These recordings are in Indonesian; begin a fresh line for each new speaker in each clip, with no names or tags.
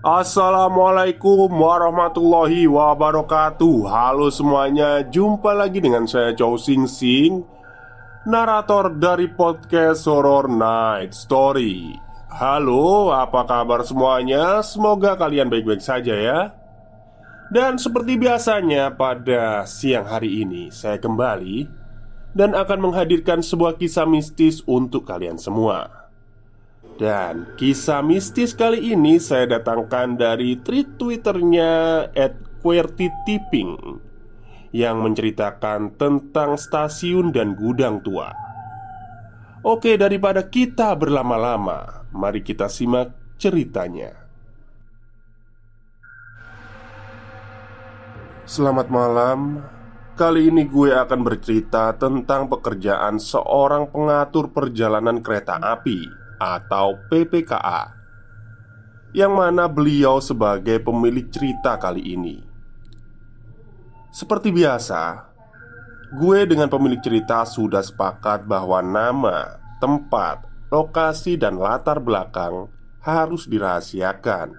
Assalamualaikum warahmatullahi wabarakatuh. Halo semuanya, jumpa lagi dengan saya Chow Sing Sing Narator dari podcast Horror Night Story. Halo, apa kabar semuanya? Semoga kalian baik-baik saja ya. Dan seperti biasanya pada siang hari ini Saya kembali Dan akan menghadirkan sebuah kisah mistis untuk kalian semua dan kisah mistis kali ini saya datangkan dari tweet twitternya at Tipping Yang menceritakan tentang stasiun dan gudang tua. Oke daripada kita berlama-lama Mari kita simak ceritanya. Selamat malam. Kali ini gue akan bercerita tentang pekerjaan seorang pengatur perjalanan kereta api atau PPKA yang mana beliau sebagai pemilik cerita kali ini. Seperti biasa, gue dengan pemilik cerita sudah sepakat bahwa nama, tempat, lokasi, dan latar belakang harus dirahasiakan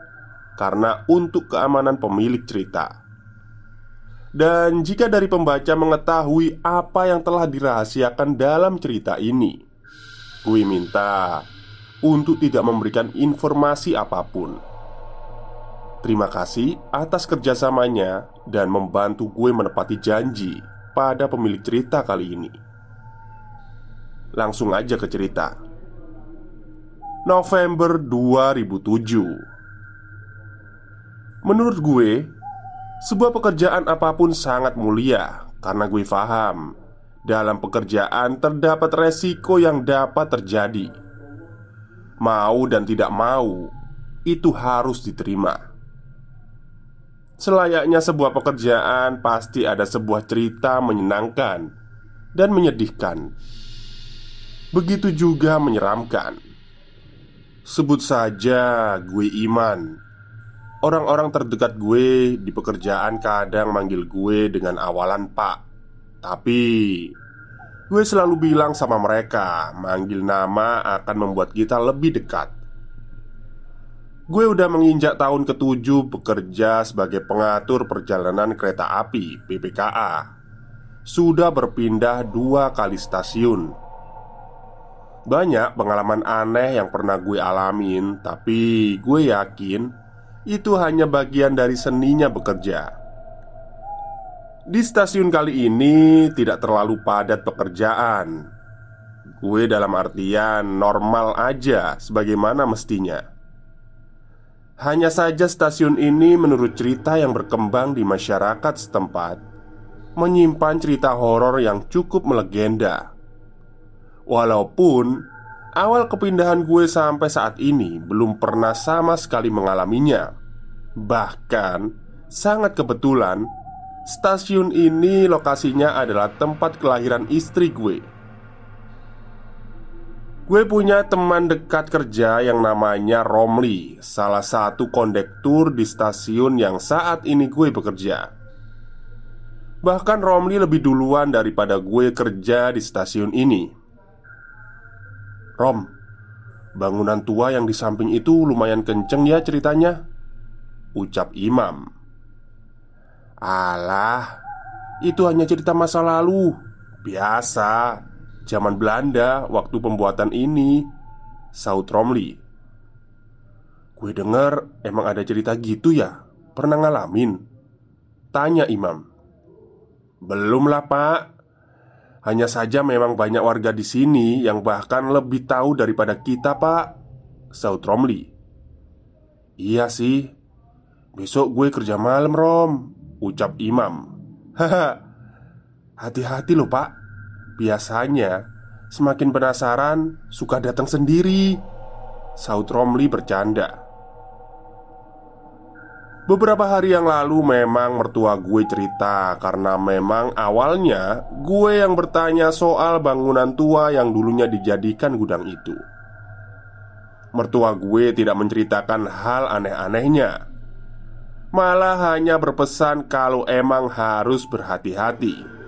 karena untuk keamanan pemilik cerita. Dan jika dari pembaca mengetahui apa yang telah dirahasiakan dalam cerita ini, gue minta untuk tidak memberikan informasi apa pun. Terima kasih atas kerjasamanya dan membantu gue menepati janji pada pemilik cerita kali ini. Langsung aja ke cerita. November 2007 Menurut gue, sebuah pekerjaan apa pun sangat mulia karena gue paham dalam pekerjaan terdapat resiko yang dapat terjadi mau dan tidak mau, itu harus diterima. Selayaknya sebuah pekerjaan, pasti ada sebuah cerita menyenangkan dan menyedihkan. Begitu juga menyeramkan. Sebut saja gue Iman. Orang-orang terdekat gue di pekerjaan kadang manggil gue dengan awalan Pak. Tapi Gue selalu bilang sama mereka, manggil nama akan membuat kita lebih dekat. Gue udah menginjak tahun ketujuh bekerja sebagai pengatur perjalanan kereta api (PPKA). Sudah berpindah dua kali stasiun. Banyak pengalaman aneh yang pernah gue alamin, tapi gue yakin itu hanya bagian dari seninya bekerja. Di stasiun kali ini tidak terlalu padat pekerjaan. Gue dalam artian normal aja sebagaimana mestinya. Hanya saja stasiun ini menurut cerita yang berkembang di masyarakat setempat menyimpan cerita horor yang cukup melegenda. Walaupun awal kepindahan gue sampai saat ini belum pernah sama sekali mengalaminya. Bahkan sangat kebetulan Stasiun ini lokasinya adalah tempat kelahiran istri gue. Gue punya teman dekat kerja yang namanya Romli, salah satu kondektur di stasiun yang saat ini gue bekerja. Bahkan Romli lebih duluan daripada gue kerja di stasiun ini. Rom, bangunan tua yang di samping itu lumayan kenceng ya ceritanya. Ucap Imam. Alah, itu hanya cerita masa lalu. Biasa Zaman Belanda waktu pembuatan ini Saud Romli. Gue denger emang ada cerita gitu ya? Pernah ngalamin? Tanya Imam. Belum lah pak. Hanya saja memang banyak warga di sini yang bahkan lebih tahu daripada kita pak. Saud Romli. Iya sih. Besok gue kerja malam Rom Ucap Imam. Haha Hati-hati loh pak. Biasanya Semakin penasaran Suka datang sendiri. Saud Romli bercanda. Beberapa hari yang lalu memang mertua gue cerita Karena memang awalnya Gue yang bertanya soal bangunan tua yang dulunya dijadikan gudang itu. Mertua gue tidak menceritakan hal aneh-anehnya Malah hanya berpesan kalau emang harus berhati-hati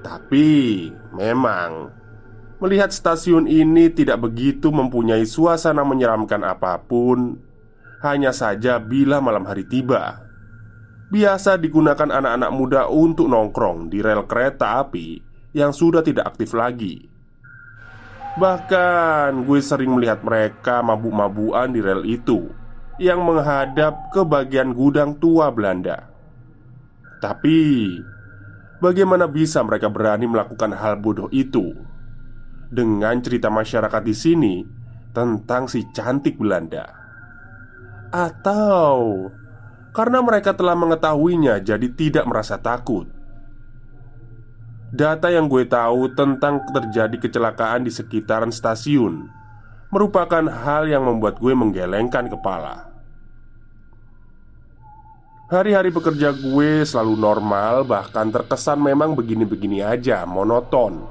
tapi memang melihat stasiun ini tidak begitu mempunyai suasana menyeramkan apa pun, hanya saja bila malam hari tiba. Biasa digunakan anak-anak muda untuk nongkrong di rel kereta api yang sudah tidak aktif lagi. Bahkan gue sering melihat mereka mabuk-mabuan di rel itu yang menghadap ke bagian gudang tua Belanda. Tapi Bagaimana bisa mereka berani melakukan hal bodoh itu? Dengan cerita masyarakat di sini tentang si cantik Belanda, atau karena mereka telah mengetahuinya, jadi tidak merasa takut. Data yang gue tahu tentang terjadi kecelakaan di sekitaran stasiun merupakan hal yang membuat gue menggelengkan kepala. Hari-hari bekerja gue selalu normal, bahkan terkesan memang begini-begini aja, monoton.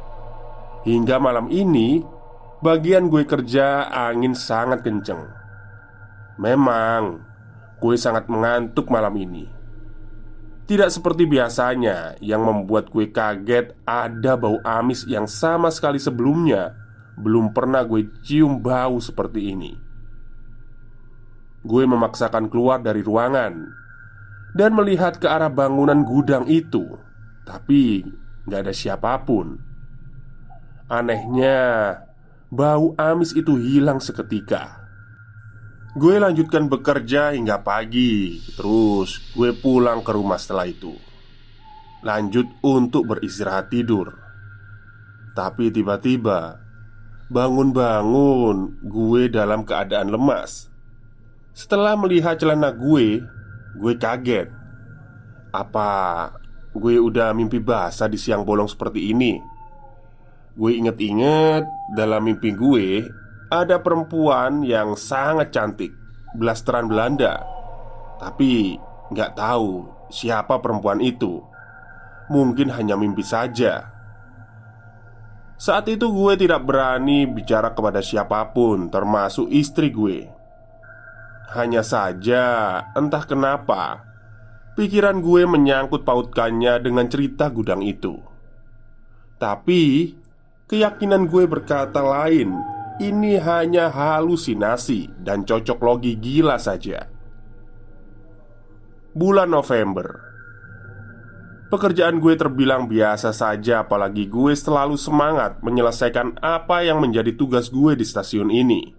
Hingga malam ini, bagian gue kerja angin sangat kenceng. Memang, gue sangat mengantuk malam ini. Tidak seperti biasanya yang membuat gue kaget ada bau amis yang sama sekali sebelumnya belum pernah gue cium bau seperti ini. Gue memaksakan keluar dari ruangan dan melihat ke arah bangunan gudang itu, tapi nggak ada siapa pun. Anehnya, bau amis itu hilang seketika. Gue lanjutkan bekerja hingga pagi, terus gue pulang ke rumah setelah itu. Lanjut untuk beristirahat tidur. Tapi tiba-tiba bangun-bangun, gue dalam keadaan lemas. Setelah melihat celana gue Gue kaget. Apa gue udah mimpi basah di siang bolong seperti ini? Gue inget-inget dalam mimpi gue Ada perempuan yang sangat cantik Blasteran Belanda. Tapi nggak tahu siapa perempuan itu. Mungkin hanya mimpi saja. Saat itu gue tidak berani bicara kepada siapa pun termasuk istri gue hanya saja, entah kenapa, pikiran gue menyangkut pautkannya dengan cerita gudang itu. Tapi, keyakinan gue berkata lain. Ini hanya halusinasi dan cocok logi gila saja. Bulan November, pekerjaan gue terbilang biasa saja, apalagi gue selalu semangat menyelesaikan apa yang menjadi tugas gue di stasiun ini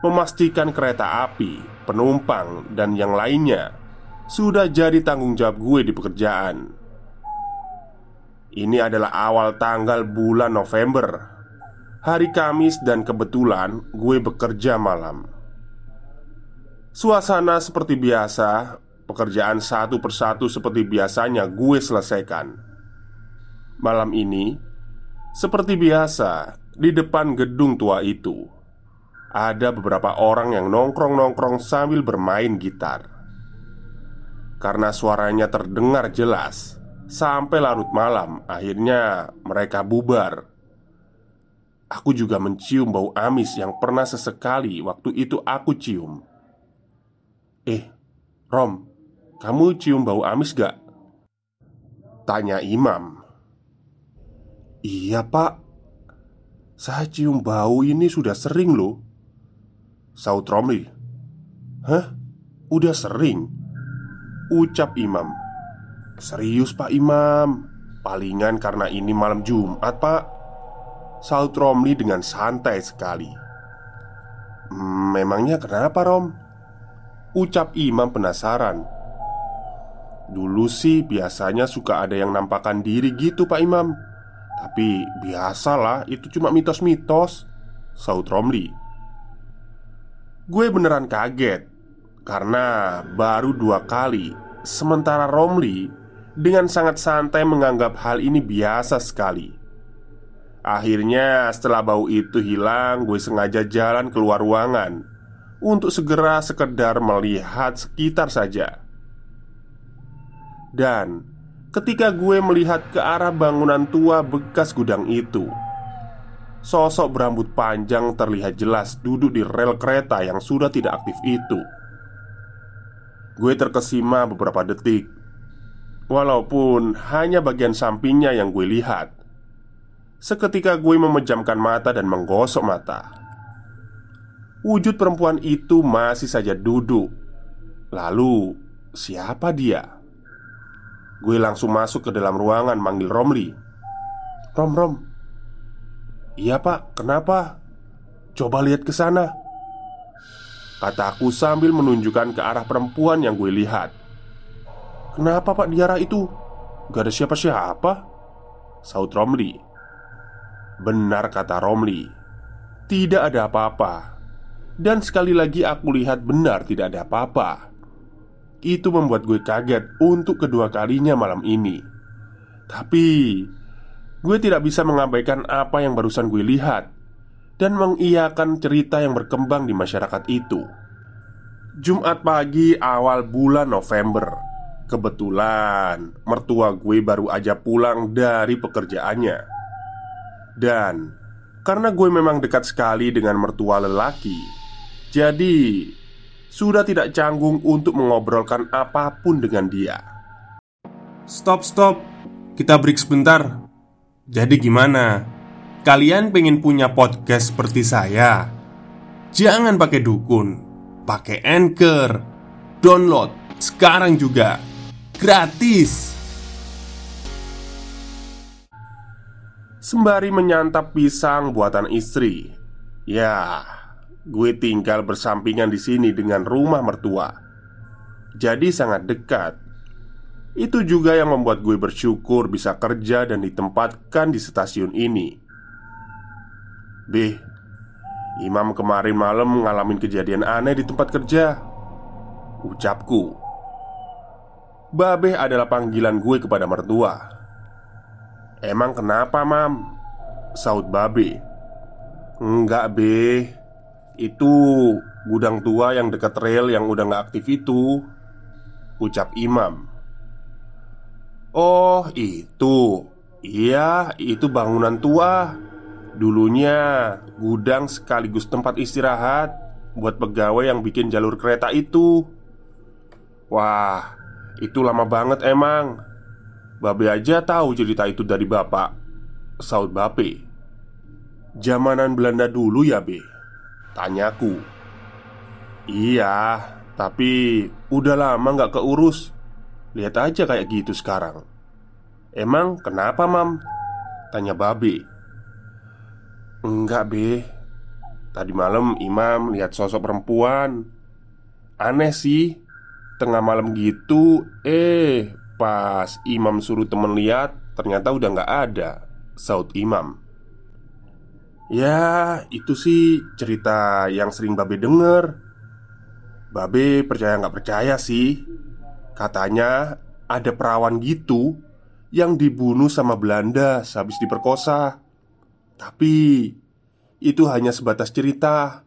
memastikan kereta api, penumpang, dan yang lainnya sudah jadi tanggung jawab gue di pekerjaan. Ini adalah awal tanggal bulan November, hari Kamis, dan kebetulan gue bekerja malam. Suasana seperti biasa, pekerjaan satu persatu seperti biasanya gue selesaikan. Malam ini, seperti biasa, di depan gedung tua itu ada beberapa orang yang nongkrong-nongkrong sambil bermain gitar. Karena suaranya terdengar jelas sampai larut malam, akhirnya mereka bubar. Aku juga mencium bau amis yang pernah sesekali waktu itu aku cium. "Eh, Rom, kamu cium bau amis gak?" Tanya Imam. "Iya, Pak. Saya cium bau ini sudah sering loh." Saud Romli. Hah? Udah sering? Ucap Imam. Serius Pak Imam? Palingan karena ini malam Jumat pak. Saud Romli dengan santai sekali. Memangnya kenapa Rom? Ucap Imam penasaran. Dulu sih biasanya suka ada yang nampakkan diri gitu Pak Imam. Tapi biasalah itu cuma mitos-mitos Saud Romli Gue beneran kaget Karena baru dua kali Sementara Romli dengan sangat santai menganggap hal ini biasa sekali. Akhirnya, setelah bau itu hilang, gue sengaja jalan keluar ruangan untuk segera sekedar melihat sekitar saja. Dan ketika gue melihat ke arah bangunan tua bekas gudang itu, sosok berambut panjang terlihat jelas duduk di rel kereta yang sudah tidak aktif itu. Gue terkesima beberapa detik. Walaupun hanya bagian sampingnya yang gue lihat. Seketika gue memejamkan mata dan menggosok mata. Wujud perempuan itu masih saja duduk. Lalu, siapa dia? Gue langsung masuk ke dalam ruangan manggil Romli. Rom, Rom Iya pak, kenapa? Coba lihat ke sana. Kataku sambil menunjukkan ke arah perempuan yang gue lihat. Kenapa pak di itu? Gak ada siapa-siapa. Saud Romli. Benar kata Romli. Tidak ada apa-apa. Dan sekali lagi aku lihat benar tidak ada apa-apa. Itu membuat gue kaget untuk kedua kalinya malam ini. Tapi Gue tidak bisa mengabaikan apa yang barusan gue lihat Dan mengiyakan cerita yang berkembang di masyarakat itu. Jumat pagi awal bulan November. Kebetulan mertua gue baru aja pulang dari pekerjaannya. Dan karena gue memang dekat sekali dengan mertua lelaki Jadi sudah tidak canggung untuk mengobrolkan apa pun dengan dia.
Stop stop. Kita break sebentar Jadi gimana? Kalian pengen punya podcast seperti saya? Jangan pakai dukun Pakai anchor Download sekarang juga gratis.
Sembari menyantap pisang buatan istri, ya, gue tinggal bersampingan di sini dengan rumah mertua. Jadi sangat dekat. Itu juga yang membuat gue bersyukur bisa kerja dan ditempatkan di stasiun ini. Beh, Imam kemarin malam mengalami kejadian aneh di tempat kerja. Ucapku Babeh adalah panggilan gue kepada mertua Emang kenapa mam? Saud Babe Enggak be Itu gudang tua yang dekat rel yang udah gak aktif itu Ucap Imam Oh itu. Iya itu bangunan tua. Dulunya gudang sekaligus tempat istirahat Buat pegawai yang bikin jalur kereta itu. Wah itu lama banget emang. Babe aja tahu cerita itu dari bapak. Saud Bape Jamanan Belanda dulu ya Be? Tanyaku Iya Tapi udah lama nggak keurus Lihat aja kayak gitu sekarang. Emang kenapa mam? Tanya Babe Enggak Be. Tadi malam Imam lihat sosok perempuan. Aneh sih. Tengah malam gitu Eh pas imam suruh temen lihat Ternyata udah nggak ada Saud imam. Ya itu sih cerita yang sering Babe denger. Babe percaya nggak percaya sih Katanya ada perawan gitu Yang dibunuh sama Belanda Habis diperkosa. Tapi Itu hanya sebatas cerita.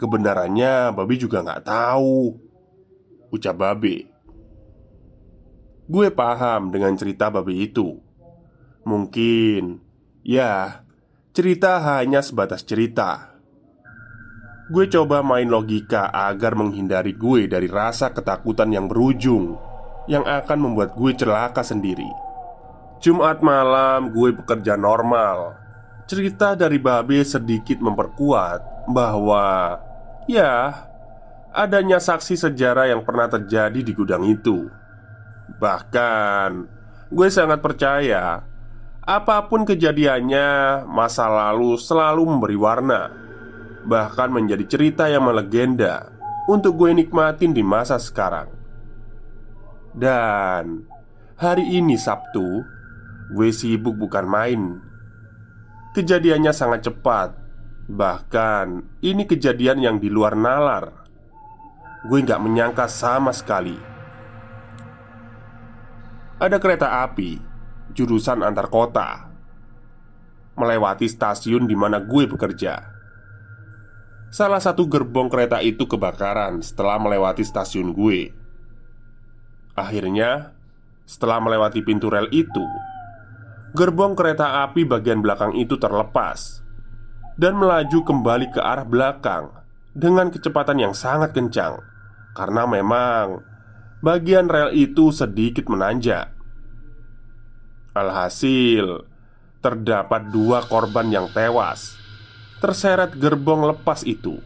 Kebenarannya Babe juga nggak tahu Ucap Babe Gue paham dengan cerita Babe itu. Mungkin Ya Cerita hanya sebatas cerita Gue coba main logika agar menghindari gue dari rasa ketakutan yang berujung Yang akan membuat gue celaka sendiri. Jumat malam gue bekerja normal. Cerita dari Babe sedikit memperkuat bahwa Ya adanya saksi sejarah yang pernah terjadi di gudang itu. Bahkan gue sangat percaya apa pun kejadiannya, masa lalu selalu memberi warna, bahkan menjadi cerita yang melegenda untuk gue nikmatin di masa sekarang. Dan hari ini Sabtu, gue sibuk bukan main. Kejadiannya sangat cepat, bahkan ini kejadian yang di luar nalar. Gue nggak menyangka sama sekali ada kereta api jurusan antar kota melewati stasiun di mana gue bekerja. Salah satu gerbong kereta itu kebakaran setelah melewati stasiun gue. Akhirnya, setelah melewati pintu rel itu, gerbong kereta api bagian belakang itu terlepas dan melaju kembali ke arah belakang dengan kecepatan yang sangat kencang karena memang bagian rel itu sedikit menanjak. Alhasil, terdapat dua korban yang tewas terseret gerbong lepas itu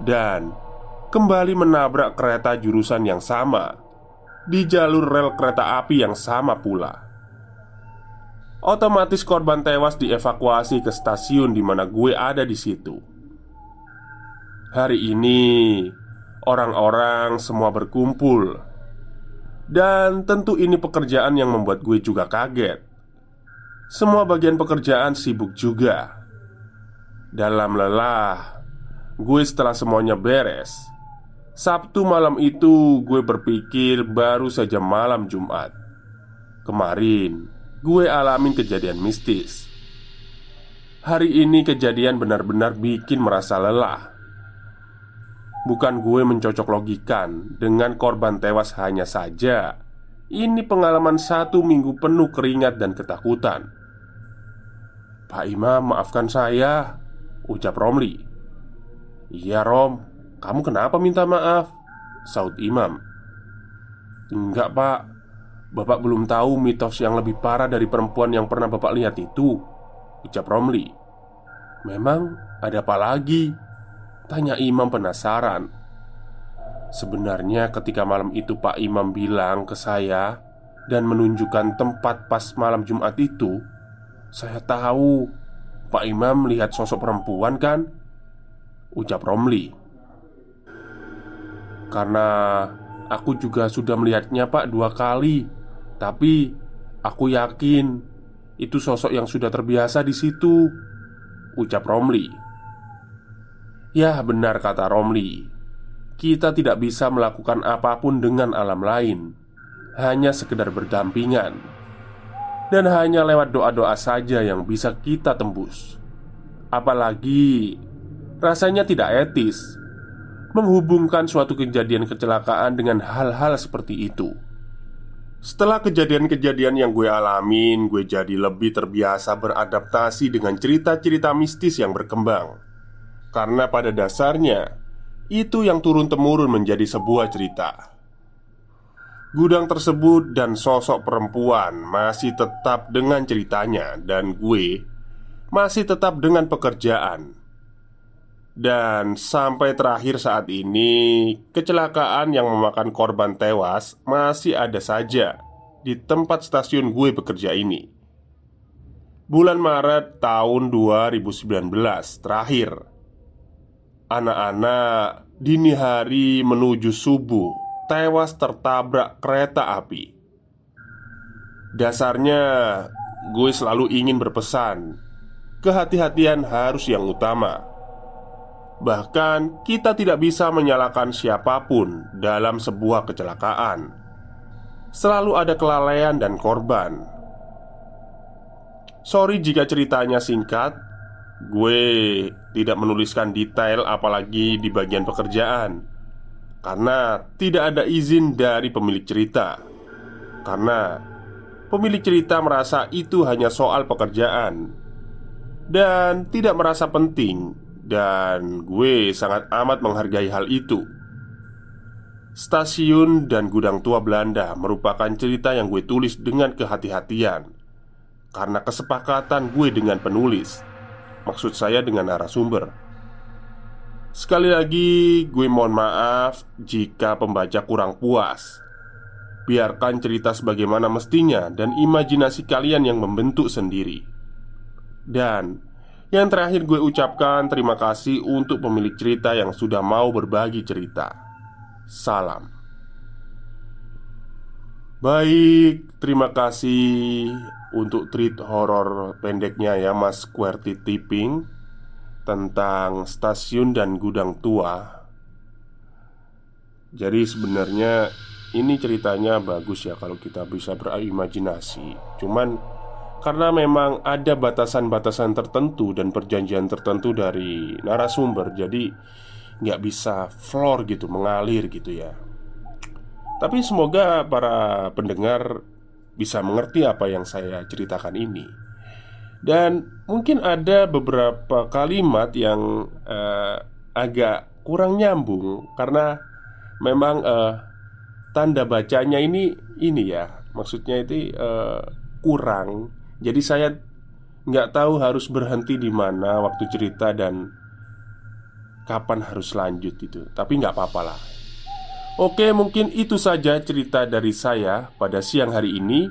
dan kembali menabrak kereta jurusan yang sama di jalur rel kereta api yang sama pula. Otomatis korban tewas dievakuasi ke stasiun di mana gue ada di situ. Hari ini Orang-orang semua berkumpul Dan tentu ini pekerjaan yang membuat gue juga kaget Semua bagian pekerjaan sibuk juga Dalam lelah Gue setelah semuanya beres. Sabtu malam itu gue berpikir baru saja malam Jumat. Kemarin gue alamin kejadian mistis. Hari ini kejadian benar-benar bikin merasa lelah. Bukan gue mencocok logikan dengan korban tewas hanya saja. Ini pengalaman satu minggu penuh keringat dan ketakutan. Pak Imam maafkan saya Ucap Romli. Iya Rom. Kamu kenapa minta maaf? Saud Imam. Enggak pak. Bapak belum tahu mitos yang lebih parah dari perempuan yang pernah bapak lihat itu Ucap Romli. Memang ada apa lagi? Tanya Imam penasaran. Sebenarnya ketika malam itu Pak Imam bilang ke saya Dan menunjukkan tempat pas malam Jumat itu Saya tahu Pak Imam melihat sosok perempuan kan? Ucap Romli. Karena aku juga sudah melihatnya pak dua kali. Tapi aku yakin Itu sosok yang sudah terbiasa di situ Ucap Romli. Ya benar kata Romli. Kita tidak bisa melakukan apa pun dengan alam lain. Hanya sekedar berdampingan Dan hanya lewat doa-doa saja yang bisa kita tembus Apalagi Rasanya tidak etis Menghubungkan suatu kejadian kecelakaan dengan hal-hal seperti itu setelah kejadian-kejadian yang gue alamin, gue jadi lebih terbiasa beradaptasi dengan cerita-cerita mistis yang berkembang. Karena pada dasarnya itu yang turun-temurun menjadi sebuah cerita. Gudang tersebut dan sosok perempuan masih tetap dengan ceritanya, dan gue masih tetap dengan pekerjaan. Dan sampai terakhir saat ini, kecelakaan yang memakan korban tewas masih ada saja di tempat stasiun gue bekerja ini. Bulan Maret tahun 2019 terakhir Anak-anak dini hari menuju subuh tewas tertabrak kereta api. Dasarnya, gue selalu ingin berpesan, kehati-hatian harus yang utama. Bahkan, kita tidak bisa menyalahkan siapa pun dalam sebuah kecelakaan. Selalu ada kelalaian dan korban. Sorry jika ceritanya singkat, Gue tidak menuliskan detail apalagi di bagian pekerjaan Karena tidak ada izin dari pemilik cerita. Karena pemilik cerita merasa itu hanya soal pekerjaan. Dan tidak merasa penting. Dan gue sangat amat menghargai hal itu. Stasiun dan gudang tua Belanda merupakan cerita yang gue tulis dengan kehati-hatian. Karena kesepakatan gue dengan penulis. Maksud saya dengan narasumber Sekali lagi gue mohon maaf jika pembaca kurang puas Biarkan cerita sebagaimana mestinya dan imajinasi kalian yang membentuk sendiri. Dan yang terakhir gue ucapkan terima kasih untuk pemilik cerita yang sudah mau berbagi cerita. Salam. Baik, terima kasih untuk treat horor pendeknya ya Mas QWERTY Tipping Tentang stasiun dan gudang tua. Jadi sebenarnya ini ceritanya bagus ya kalau kita bisa berimajinasi. Cuman karena memang ada batasan-batasan tertentu dan perjanjian tertentu dari narasumber Jadi nggak bisa floor gitu, mengalir gitu ya. Tapi semoga para pendengar bisa mengerti apa yang saya ceritakan ini Dan mungkin ada beberapa kalimat yang uh, agak kurang nyambung Karena memang uh, tanda bacanya ini ini ya maksudnya itu uh, kurang. Jadi saya nggak tahu harus berhenti di mana waktu cerita dan kapan harus lanjut itu tapi nggak apa-apa lah. Oke mungkin itu saja cerita dari saya pada siang hari ini